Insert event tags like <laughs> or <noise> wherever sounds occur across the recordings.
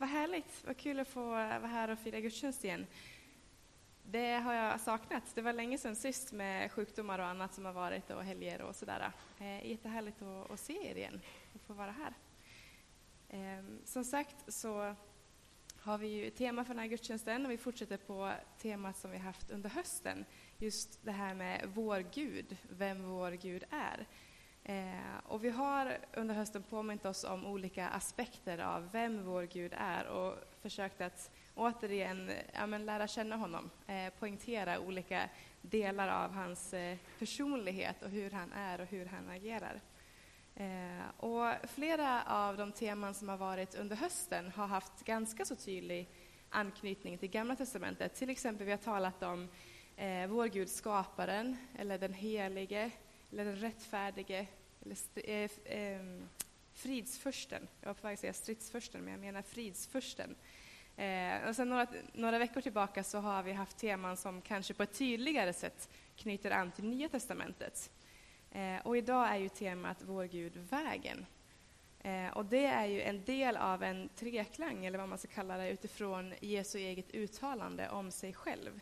vad härligt, vad kul att få vara här och fira gudstjänst igen. Det har jag saknat. Det var länge sedan sist med sjukdomar och annat som har varit och helger och sådär. Eh, jättehärligt att, att se er igen och få vara här. Eh, som sagt så har vi ju ett tema för den här gudstjänsten och vi fortsätter på temat som vi haft under hösten. Just det här med vår Gud, vem vår Gud är. Eh, och vi har under hösten påmint oss om olika aspekter av vem vår Gud är och försökt att återigen ja, men lära känna honom, eh, poängtera olika delar av hans eh, personlighet och hur han är och hur han agerar. Eh, och flera av de teman som har varit under hösten har haft ganska så tydlig anknytning till Gamla testamentet. Till exempel vi har talat om eh, vår Gud skaparen, eller den helige, eller den rättfärdige, eller eh, eh, fridsförsten. Jag var på väg att säga stridsförsten, men jag menar fridsförsten. Eh, och sen några, några veckor tillbaka så har vi haft teman som kanske på ett tydligare sätt knyter an till Nya testamentet. Eh, och idag är ju temat Vår Gud, vägen. Eh, och det är ju en del av en treklang, eller vad man ska kalla det, utifrån Jesu eget uttalande om sig själv.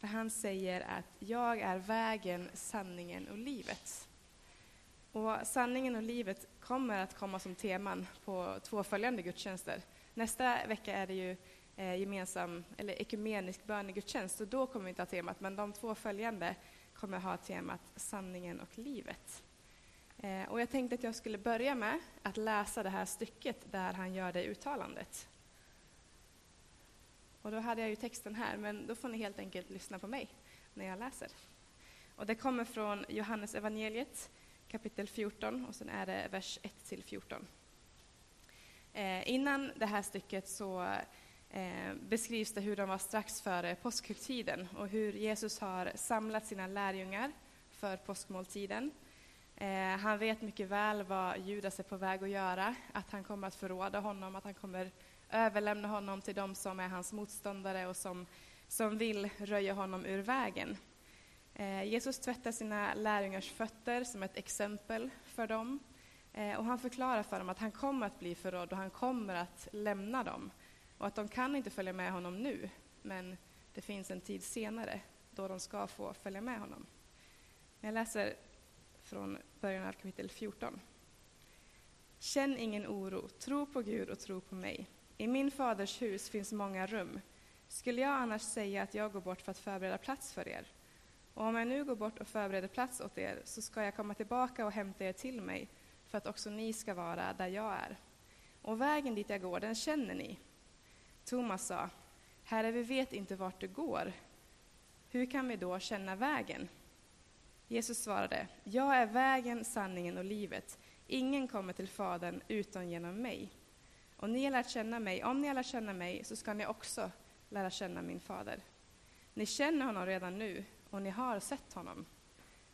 För han säger att jag är vägen, sanningen och livet. Och sanningen och livet kommer att komma som teman på två följande gudstjänster. Nästa vecka är det ju eh, gemensam, eller ekumenisk bönegudstjänst, och då kommer vi inte ha temat, men de två följande kommer ha temat sanningen och livet. Eh, och jag tänkte att jag skulle börja med att läsa det här stycket där han gör det uttalandet. Och då hade jag ju texten här, men då får ni helt enkelt lyssna på mig när jag läser. Och det kommer från Johannes evangeliet kapitel 14 och sen är det vers 1 till 14. Eh, innan det här stycket så eh, beskrivs det hur de var strax före påskhögtiden och hur Jesus har samlat sina lärjungar för påskmåltiden. Eh, han vet mycket väl vad Judas är på väg att göra, att han kommer att förråda honom, att han kommer överlämna honom till dem som är hans motståndare och som, som vill röja honom ur vägen. Eh, Jesus tvättar sina lärjungars fötter som ett exempel för dem. Eh, och han förklarar för dem att han kommer att bli förrådd och han kommer att lämna dem. Och att de kan inte följa med honom nu, men det finns en tid senare då de ska få följa med honom. Jag läser från början av kapitel 14. Känn ingen oro, tro på Gud och tro på mig. I min faders hus finns många rum. Skulle jag annars säga att jag går bort för att förbereda plats för er? Och om jag nu går bort och förbereder plats åt er, så ska jag komma tillbaka och hämta er till mig, för att också ni ska vara där jag är. Och vägen dit jag går, den känner ni. Thomas sa, Herre, vi vet inte vart du går. Hur kan vi då känna vägen? Jesus svarade, Jag är vägen, sanningen och livet. Ingen kommer till Fadern utan genom mig. Och ni har lärt känna mig, om ni har lärt känna mig, så ska ni också lära känna min fader. Ni känner honom redan nu och ni har sett honom.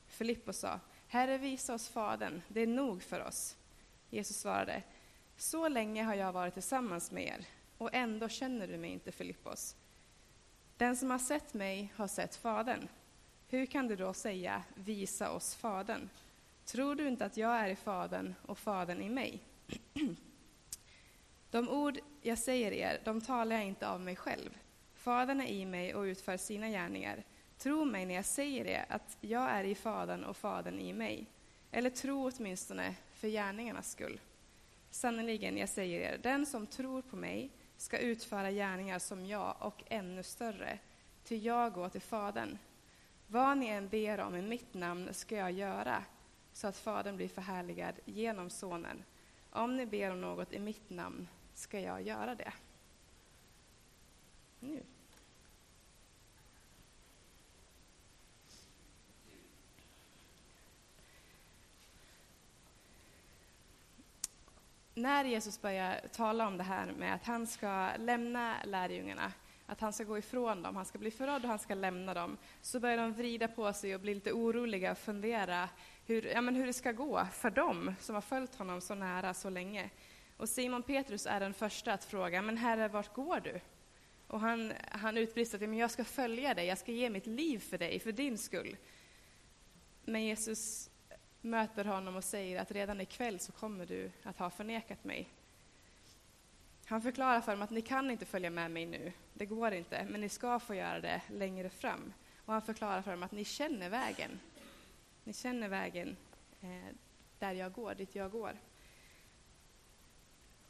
Filippos sa, Herre, visa oss Fadern, det är nog för oss. Jesus svarade, så länge har jag varit tillsammans med er, och ändå känner du mig inte, Filippos. Den som har sett mig har sett Fadern. Hur kan du då säga, visa oss Fadern? Tror du inte att jag är i Fadern och Fadern i mig? <clears throat> De ord jag säger er, de talar jag inte av mig själv. Fadern är i mig och utför sina gärningar. Tro mig när jag säger det, att jag är i Fadern och Fadern i mig. Eller tro åtminstone för gärningarnas skull. Sannerligen, jag säger er, den som tror på mig ska utföra gärningar som jag och ännu större, ty jag går till Fadern. Vad ni än ber om i mitt namn ska jag göra, så att Fadern blir förhärligad genom Sonen. Om ni ber om något i mitt namn ska jag göra det. Nu. när Jesus börjar tala om det här med att han ska lämna lärjungarna, att han ska gå ifrån dem, han ska bli förrådd och han ska lämna dem, så börjar de vrida på sig och bli lite oroliga och fundera hur, ja, men hur det ska gå för dem som har följt honom så nära så länge. Och Simon Petrus är den första att fråga, men Herre, vart går du? Och han, han utbrister att jag ska följa dig, jag ska ge mitt liv för dig, för din skull. Men Jesus möter honom och säger att redan ikväll så kommer du att ha förnekat mig. Han förklarar för dem att ni kan inte följa med mig nu, det går inte, men ni ska få göra det längre fram. Och han förklarar för dem att ni känner vägen. Ni känner vägen eh, där jag går, dit jag går.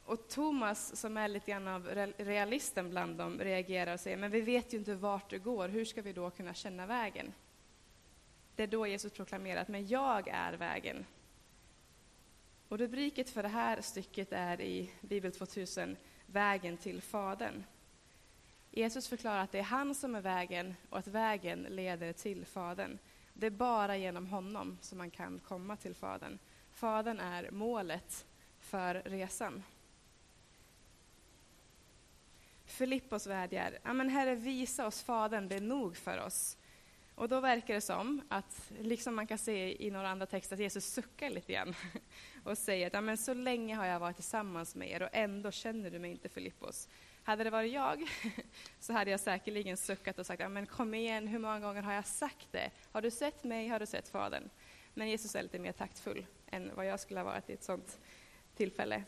Och Thomas, som är lite grann av realisten bland dem, reagerar och säger, men vi vet ju inte vart det går, hur ska vi då kunna känna vägen? Det är då Jesus proklamerar att men jag är vägen. Och rubriket för det här stycket är i Bibel 2000, Vägen till Fadern. Jesus förklarar att det är han som är vägen och att vägen leder till Fadern. Det är bara genom honom som man kan komma till Fadern. Fadern är målet för resan. Filippos vädjar, ja men Herre visa oss Fadern, det är nog för oss. Och då verkar det som att, liksom man kan se i några andra texter, att Jesus suckar lite grann <laughs> och säger att ja, men så länge har jag varit tillsammans med er och ändå känner du mig inte Filippos. Hade det varit jag <laughs> så hade jag säkerligen suckat och sagt ja, men kom igen, hur många gånger har jag sagt det? Har du sett mig, har du sett Fadern? Men Jesus är lite mer taktfull än vad jag skulle ha varit i ett sådant tillfälle.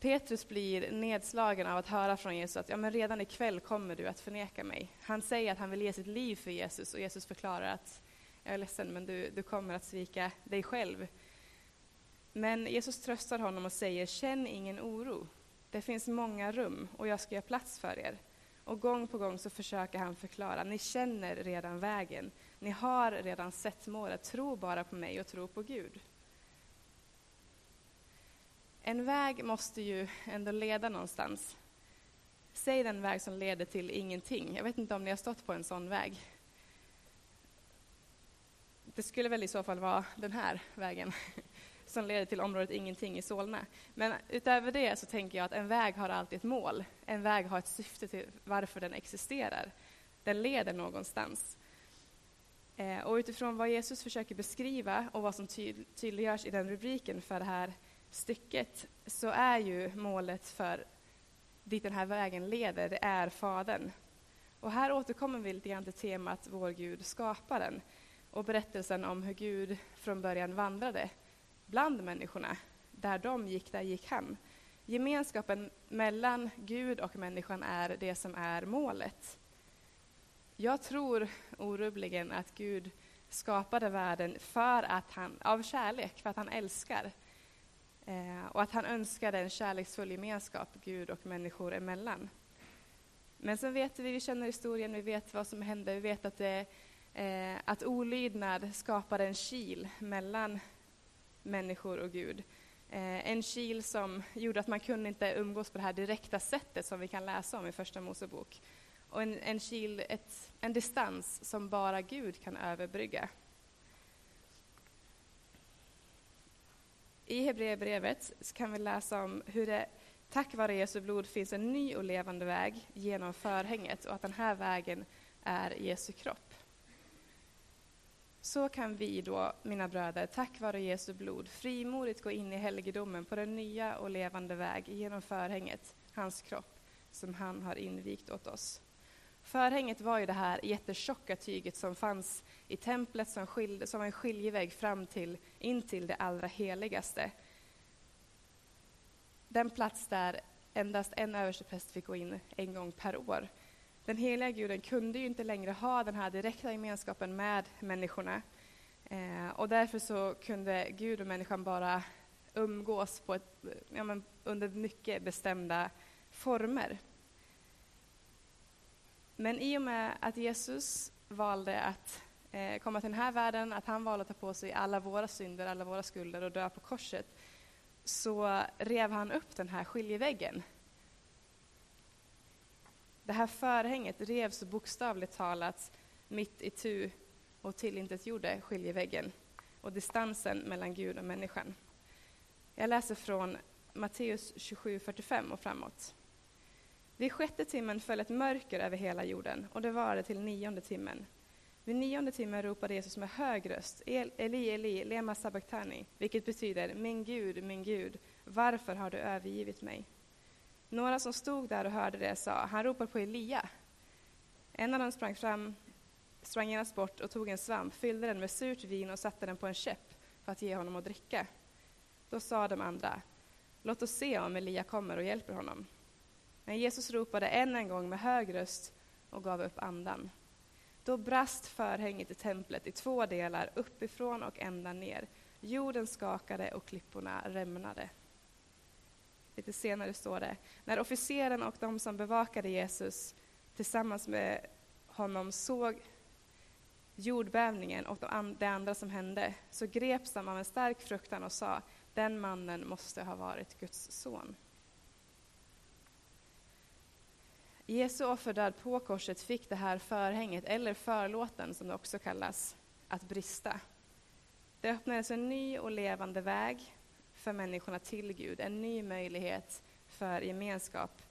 Petrus blir nedslagen av att höra från Jesus att ja, men redan ikväll kommer du att förneka mig. Han säger att han vill ge sitt liv för Jesus och Jesus förklarar att jag är ledsen, men du, du kommer att svika dig själv. Men Jesus tröstar honom och säger, känn ingen oro. Det finns många rum och jag ska göra plats för er. Och gång på gång så försöker han förklara, ni känner redan vägen. Ni har redan sett målet, tro bara på mig och tro på Gud. En väg måste ju ändå leda någonstans. Säg den väg som leder till ingenting. Jag vet inte om ni har stått på en sån väg. Det skulle väl i så fall vara den här vägen <laughs> som leder till området ingenting i Solna. Men utöver det så tänker jag att en väg har alltid ett mål. En väg har ett syfte till varför den existerar. Den leder någonstans. Eh, och utifrån vad Jesus försöker beskriva och vad som tydliggörs i den rubriken för det här stycket så är ju målet för dit den här vägen leder, det är Fadern. Och här återkommer vi lite grann till temat Vår Gud, skaparen och berättelsen om hur Gud från början vandrade bland människorna. Där de gick, där gick han. Gemenskapen mellan Gud och människan är det som är målet. Jag tror orubbligen att Gud skapade världen för att han, av kärlek, för att han älskar. Eh, och att han önskade en kärleksfull gemenskap Gud och människor emellan. Men sen vet vi, vi känner historien, vi vet vad som hände, vi vet att, det, eh, att olydnad skapade en kil mellan människor och Gud. Eh, en kil som gjorde att man kunde inte umgås på det här direkta sättet som vi kan läsa om i Första Mosebok. Och en, en kil, ett, en distans som bara Gud kan överbrygga. I Hebreerbrevet kan vi läsa om hur det tack vare Jesu blod finns en ny och levande väg genom förhänget och att den här vägen är Jesu kropp. Så kan vi då, mina bröder, tack vare Jesu blod frimodigt gå in i helgedomen på den nya och levande väg genom förhänget, hans kropp, som han har invigt åt oss. Förhänget var ju det här jättetjocka tyget som fanns i templet som, skilde, som en skiljevägg fram till, in till det allra heligaste. Den plats där endast en överstepräst fick gå in en gång per år. Den heliga guden kunde ju inte längre ha den här direkta gemenskapen med människorna. Eh, och därför så kunde Gud och människan bara umgås på ett, ja, men, under mycket bestämda former. Men i och med att Jesus valde att eh, komma till den här världen, att han valde att ta på sig alla våra synder, alla våra skulder och dö på korset, så rev han upp den här skiljeväggen. Det här förhänget revs bokstavligt talat mitt i tu och tillintetgjorde skiljeväggen och distansen mellan Gud och människan. Jag läser från Matteus 27.45 och framåt. Vid sjätte timmen föll ett mörker över hela jorden, och det varade till nionde timmen. Vid nionde timmen ropade Jesus med hög röst, Eli, Eli, lema sabachthani, vilket betyder, min Gud, min Gud, varför har du övergivit mig? Några som stod där och hörde det sa, han ropar på Elia. En av dem sprang fram, sprang genast bort och tog en svamp, fyllde den med surt vin och satte den på en käpp för att ge honom att dricka. Då sa de andra, Låt oss se om Elia kommer och hjälper honom. Men Jesus ropade än en gång med hög röst och gav upp andan. Då brast förhänget i templet i två delar, uppifrån och ända ner. Jorden skakade och klipporna rämnade. Lite senare står det, när officeren och de som bevakade Jesus tillsammans med honom såg jordbävningen och det andra som hände, så greps de av en stark fruktan och sa, den mannen måste ha varit Guds son. Jesu offerdöd på korset fick det här förhänget, eller förlåten som det också kallas, att brista. Det öppnades en ny och levande väg för människorna till Gud, en ny möjlighet för gemenskap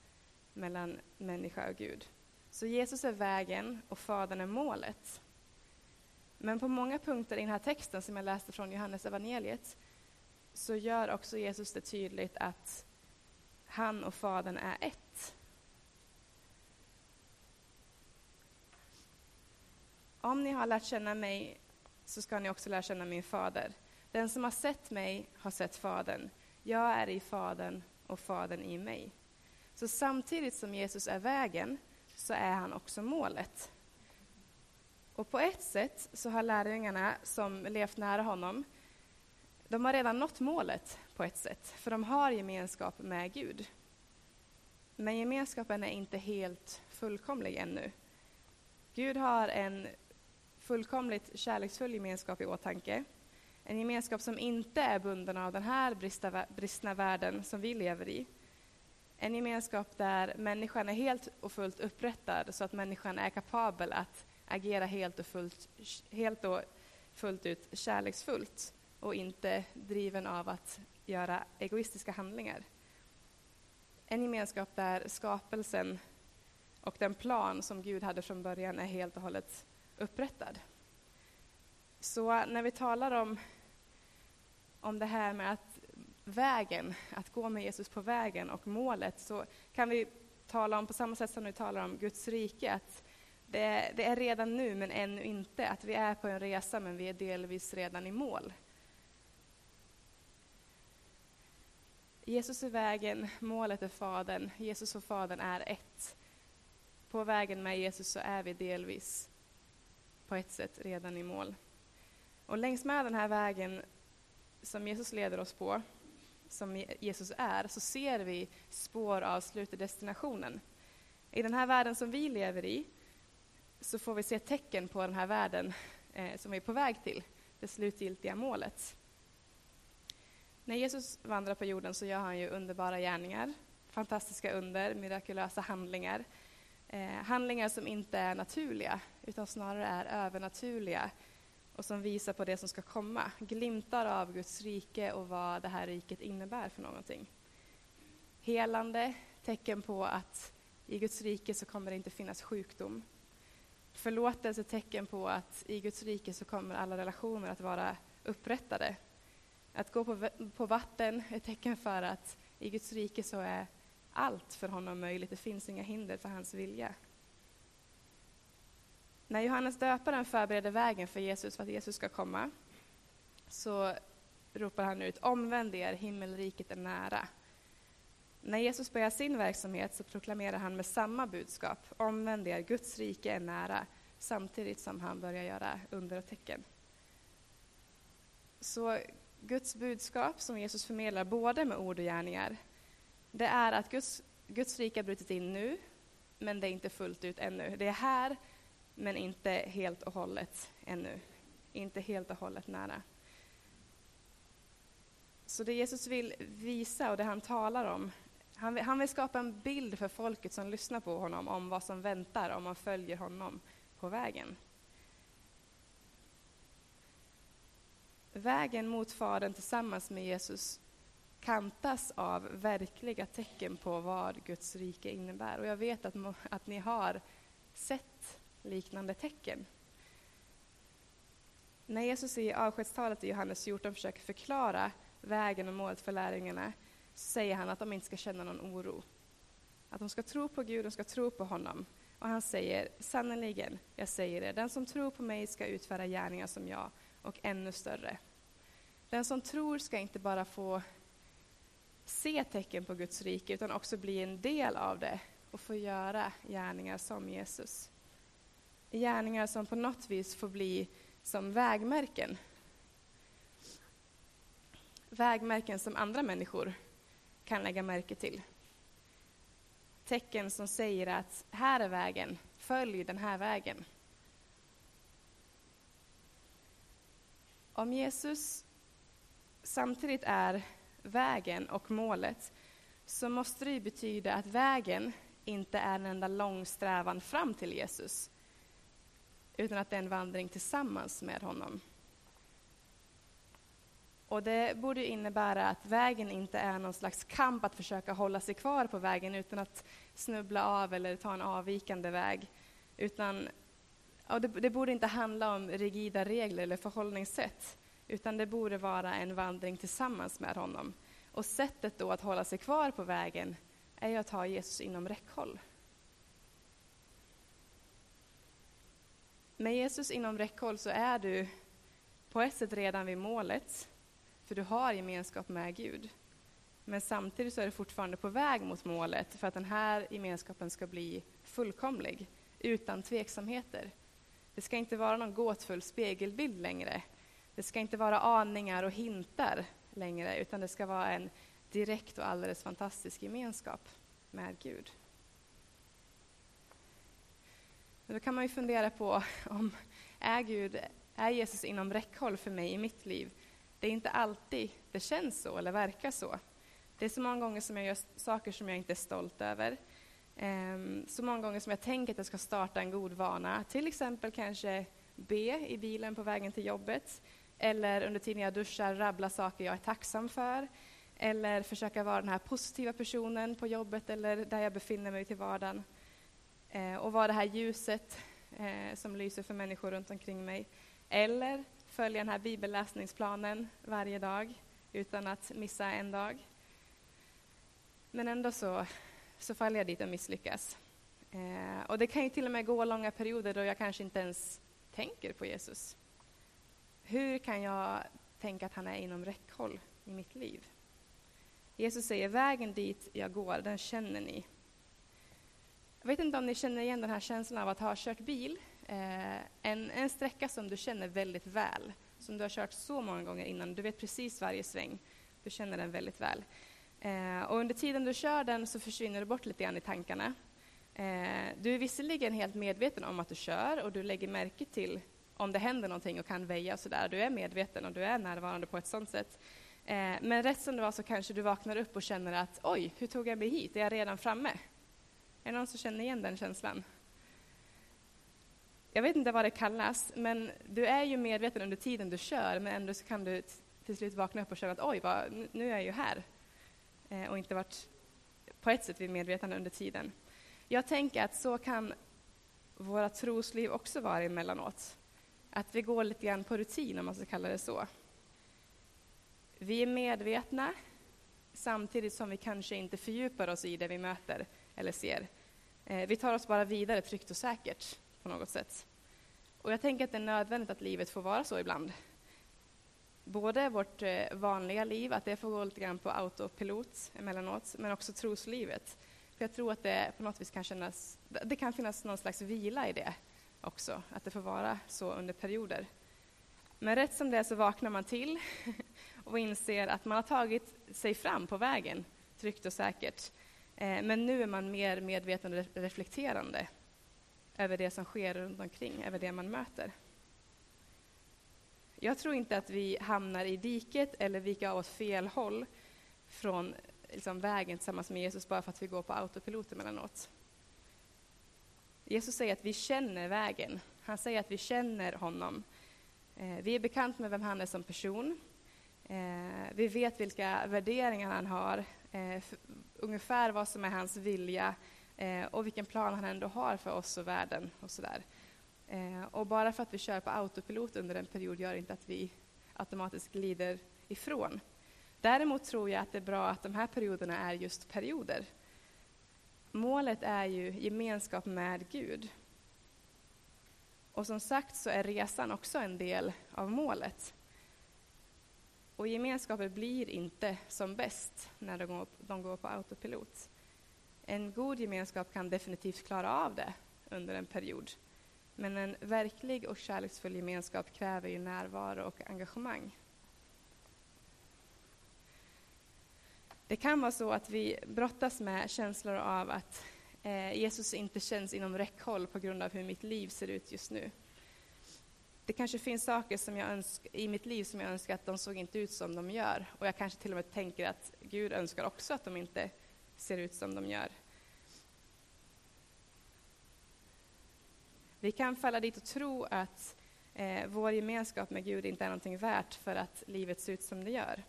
mellan människa och Gud. Så Jesus är vägen och Fadern är målet. Men på många punkter i den här texten som jag läste från Johannes evangeliet så gör också Jesus det tydligt att han och Fadern är ett. Om ni har lärt känna mig så ska ni också lära känna min fader. Den som har sett mig har sett Fadern. Jag är i Fadern och Fadern i mig. Så samtidigt som Jesus är vägen så är han också målet. Och på ett sätt så har lärjungarna som levt nära honom, de har redan nått målet på ett sätt, för de har gemenskap med Gud. Men gemenskapen är inte helt fullkomlig ännu. Gud har en fullkomligt kärleksfull gemenskap i åtanke. En gemenskap som inte är bunden av den här bristna världen som vi lever i. En gemenskap där människan är helt och fullt upprättad så att människan är kapabel att agera helt och fullt, helt och fullt ut kärleksfullt och inte driven av att göra egoistiska handlingar. En gemenskap där skapelsen och den plan som Gud hade från början är helt och hållet upprättad. Så när vi talar om, om det här med att vägen, att gå med Jesus på vägen och målet, så kan vi tala om, på samma sätt som vi talar om Guds rike, att det, det, är redan nu, men ännu inte. Att vi är på en resa, men vi är delvis redan i mål. Jesus är vägen, målet är Fadern. Jesus och Fadern är ett. På vägen med Jesus så är vi delvis på ett sätt redan i mål. Och längs med den här vägen som Jesus leder oss på, som Jesus är, så ser vi spår av slutdestinationen. I den här världen som vi lever i så får vi se tecken på den här världen eh, som vi är på väg till, det slutgiltiga målet. När Jesus vandrar på jorden så gör han ju underbara gärningar, fantastiska under, mirakulösa handlingar. Eh, handlingar som inte är naturliga, utan snarare är övernaturliga och som visar på det som ska komma. Glimtar av Guds rike och vad det här riket innebär för någonting. Helande, tecken på att i Guds rike så kommer det inte finnas sjukdom. Förlåtelse, tecken på att i Guds rike så kommer alla relationer att vara upprättade. Att gå på, på vatten är tecken för att i Guds rike så är allt för honom möjligt. Det finns inga hinder för hans vilja. När Johannes döparen förbereder vägen för Jesus, för att Jesus ska komma, så ropar han ut omvänd er, himmelriket är nära. När Jesus börjar sin verksamhet så proklamerar han med samma budskap, omvänd er, Guds rike är nära, samtidigt som han börjar göra under och tecken. Så Guds budskap som Jesus förmedlar både med ord och gärningar, det är att Guds, Guds rike har brutit in nu, men det är inte fullt ut ännu. Det är här, men inte helt och hållet ännu. Inte helt och hållet nära. Så det Jesus vill visa och det han talar om, han vill, han vill skapa en bild för folket som lyssnar på honom om vad som väntar om man följer honom på vägen. Vägen mot Fadern tillsammans med Jesus kantas av verkliga tecken på vad Guds rike innebär. Och jag vet att, att ni har sett liknande tecken. När Jesus i avskedstalet i Johannes 14 försöker förklara vägen och målet för lärjungarna säger han att de inte ska känna någon oro. Att de ska tro på Gud, de ska tro på honom. Och han säger, sannerligen, jag säger det, den som tror på mig ska utföra gärningar som jag och ännu större. Den som tror ska inte bara få se tecken på Guds rike utan också bli en del av det och få göra gärningar som Jesus. Gärningar som på något vis får bli som vägmärken. Vägmärken som andra människor kan lägga märke till. Tecken som säger att här är vägen, följ den här vägen. Om Jesus samtidigt är vägen och målet så måste det betyda att vägen inte är en enda lång strävan fram till Jesus utan att det är en vandring tillsammans med honom. Och Det borde innebära att vägen inte är någon slags kamp att försöka hålla sig kvar på vägen utan att snubbla av eller ta en avvikande väg. Utan, det, det borde inte handla om rigida regler eller förhållningssätt utan det borde vara en vandring tillsammans med honom. Och sättet då att hålla sig kvar på vägen är att ha Jesus inom räckhåll. Med Jesus inom räckhåll så är du på ett sätt redan vid målet, för du har gemenskap med Gud. Men samtidigt så är du fortfarande på väg mot målet för att den här gemenskapen ska bli fullkomlig, utan tveksamheter. Det ska inte vara någon gåtfull spegelbild längre. Det ska inte vara aningar och hintar längre, utan det ska vara en direkt och alldeles fantastisk gemenskap med Gud. Då kan man ju fundera på om är, Gud, är Jesus inom räckhåll för mig i mitt liv? Det är inte alltid det känns så eller verkar så. Det är så många gånger som jag gör saker som jag inte är stolt över. Ehm, så många gånger som jag tänker att jag ska starta en god vana. Till exempel kanske be i bilen på vägen till jobbet. Eller under tiden jag duschar rabbla saker jag är tacksam för. Eller försöka vara den här positiva personen på jobbet eller där jag befinner mig till vardagen. Eh, och vara det här ljuset eh, som lyser för människor runt omkring mig. Eller följa den här bibelläsningsplanen varje dag utan att missa en dag. Men ändå så, så faller jag dit och misslyckas. Eh, och det kan ju till och med gå långa perioder då jag kanske inte ens tänker på Jesus. Hur kan jag tänka att han är inom räckhåll i mitt liv? Jesus säger, vägen dit jag går, den känner ni. Jag vet inte om ni känner igen den här känslan av att ha kört bil. Eh, en, en sträcka som du känner väldigt väl, som du har kört så många gånger innan. Du vet precis varje sväng. Du känner den väldigt väl. Eh, och under tiden du kör den så försvinner du bort lite grann i tankarna. Eh, du är visserligen helt medveten om att du kör och du lägger märke till om det händer någonting och kan väja och sådär. Du är medveten och du är närvarande på ett sådant sätt. Eh, men rätt som det var så kanske du vaknar upp och känner att oj, hur tog jag mig hit? Är jag redan framme? Är det någon som känner igen den känslan? Jag vet inte vad det kallas, men du är ju medveten under tiden du kör, men ändå så kan du till slut vakna upp och känna att oj, vad, nu är jag ju här. Eh, och inte varit på ett sätt vid medvetande under tiden. Jag tänker att så kan våra trosliv också vara emellanåt. Att vi går lite grann på rutin, om man ska kalla det så. Vi är medvetna, samtidigt som vi kanske inte fördjupar oss i det vi möter eller ser. Eh, vi tar oss bara vidare tryggt och säkert på något sätt. Och jag tänker att det är nödvändigt att livet får vara så ibland. Både vårt eh, vanliga liv, att det får gå lite grann på autopilot emellanåt, men också troslivet. För jag tror att det på något vis kan kännas, det kan finnas någon slags vila i det också, att det får vara så under perioder. Men rätt som det är så vaknar man till <laughs> och inser att man har tagit sig fram på vägen, tryggt och säkert. Eh, men nu är man mer medveten och reflekterande över det som sker runt omkring, över det man möter. Jag tror inte att vi hamnar i diket eller viker av åt fel håll från liksom, vägen tillsammans med Jesus bara för att vi går på autopilot emellanåt. Jesus säger att vi känner vägen. Han säger att vi känner honom. Eh, vi är bekant med vem han är som person. Eh, vi vet vilka värderingar han har, eh, ungefär vad som är hans vilja eh, och vilken plan han ändå har för oss och världen. och så där. Eh, och bara för att vi kör på autopilot under en period gör inte att vi automatiskt glider ifrån. Däremot tror jag att det är bra att de här perioderna är just perioder. Målet är ju gemenskap med Gud. Och som sagt så är resan också en del av målet. Och gemenskapen blir inte som bäst när de går, de går på autopilot. En god gemenskap kan definitivt klara av det under en period. Men en verklig och kärleksfull gemenskap kräver ju närvaro och engagemang. Det kan vara så att vi brottas med känslor av att eh, Jesus inte känns inom räckhåll på grund av hur mitt liv ser ut just nu. Det kanske finns saker som jag önsk, i mitt liv som jag önskar att de såg inte ut som de gör. Och jag kanske till och med tänker att Gud önskar också att de inte ser ut som de gör. Vi kan falla dit och tro att eh, vår gemenskap med Gud inte är någonting värt för att livet ser ut som det gör.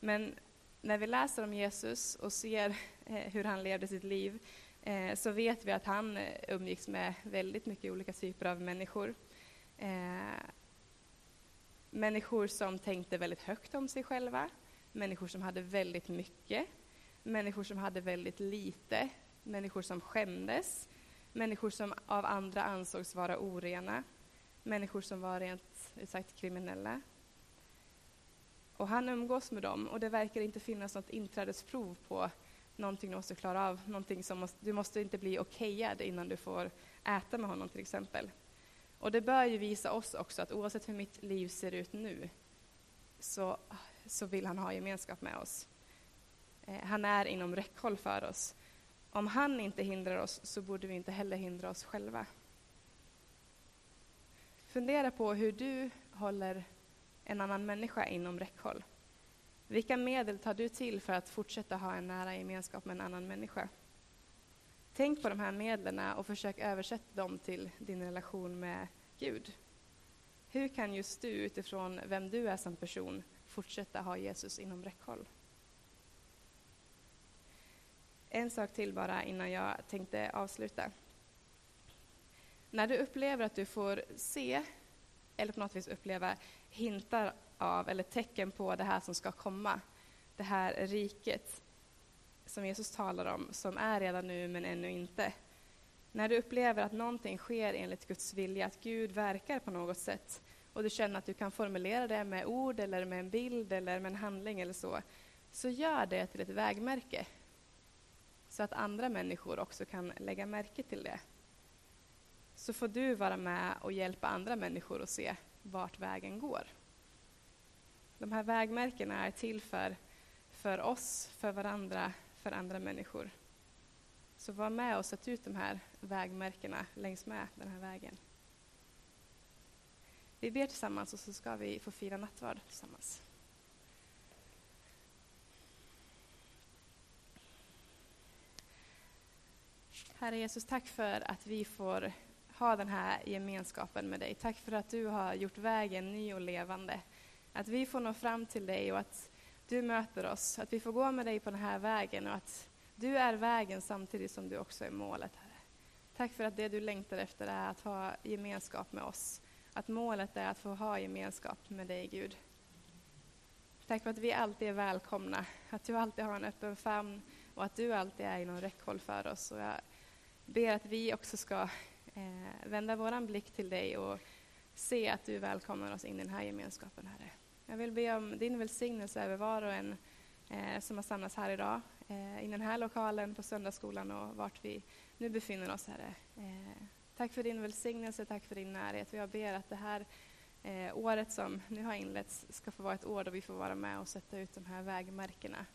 Men när vi läser om Jesus och ser eh, hur han levde sitt liv eh, så vet vi att han eh, umgicks med väldigt mycket olika typer av människor. Eh, människor som tänkte väldigt högt om sig själva, människor som hade väldigt mycket, människor som hade väldigt lite, människor som skämdes, människor som av andra ansågs vara orena, människor som var rent ut sagt kriminella. Och han umgås med dem och det verkar inte finnas något inträdesprov på någonting du måste klara av, någonting som måste, du måste inte bli okejad innan du får äta med honom till exempel. Och det bör ju visa oss också att oavsett hur mitt liv ser ut nu så, så vill han ha gemenskap med oss. Eh, han är inom räckhåll för oss. Om han inte hindrar oss så borde vi inte heller hindra oss själva. Fundera på hur du håller en annan människa inom räckhåll. Vilka medel tar du till för att fortsätta ha en nära gemenskap med en annan människa? Tänk på de här medlen och försök översätta dem till din relation med Gud. Hur kan just du, utifrån vem du är som person, fortsätta ha Jesus inom räckhåll? En sak till bara innan jag tänkte avsluta. När du upplever att du får se, eller på något vis uppleva hintar av, eller tecken på det här som ska komma, det här riket som Jesus talar om, som är redan nu men ännu inte. När du upplever att någonting sker enligt Guds vilja, att Gud verkar på något sätt, och du känner att du kan formulera det med ord, eller med en bild, eller med en handling eller så, så gör det till ett vägmärke så att andra människor också kan lägga märke till det. Så får du vara med och hjälpa andra människor att se vart vägen går. De här vägmärkena är till för, för oss, för varandra, för andra människor. Så var med och sätt ut de här vägmärkena längs med den här vägen. Vi ber tillsammans och så ska vi få fira nattvard tillsammans. Herre Jesus, tack för att vi får ha den här gemenskapen med dig. Tack för att du har gjort vägen ny och levande. Att vi får nå fram till dig och att du möter oss. Att vi får gå med dig på den här vägen och att du är vägen samtidigt som du också är målet, Herre. Tack för att det du längtar efter är att ha gemenskap med oss. Att målet är att få ha gemenskap med dig, Gud. Tack för att vi alltid är välkomna, att du alltid har en öppen famn och att du alltid är inom räckhåll för oss. Och jag ber att vi också ska eh, vända vår blick till dig och se att du välkomnar oss in i den här gemenskapen, Herre. Jag vill be om din välsignelse över var och en eh, som har samlats här idag, eh, i den här lokalen, på söndagsskolan och vart vi nu befinner oss, Herre. Eh, tack för din välsignelse, tack för din närhet. Och jag ber att det här eh, året som nu har inletts ska få vara ett år då vi får vara med och sätta ut de här vägmärkena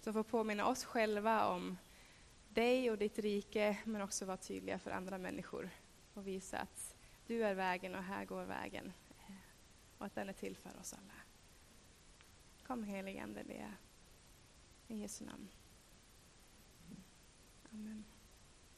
som får påminna oss själva om dig och ditt rike, men också vara tydliga för andra människor och visa att du är vägen och här går vägen eh, och att den är till för oss alla. Kom helige Ande, ber jag. I Jesu namn. Amen.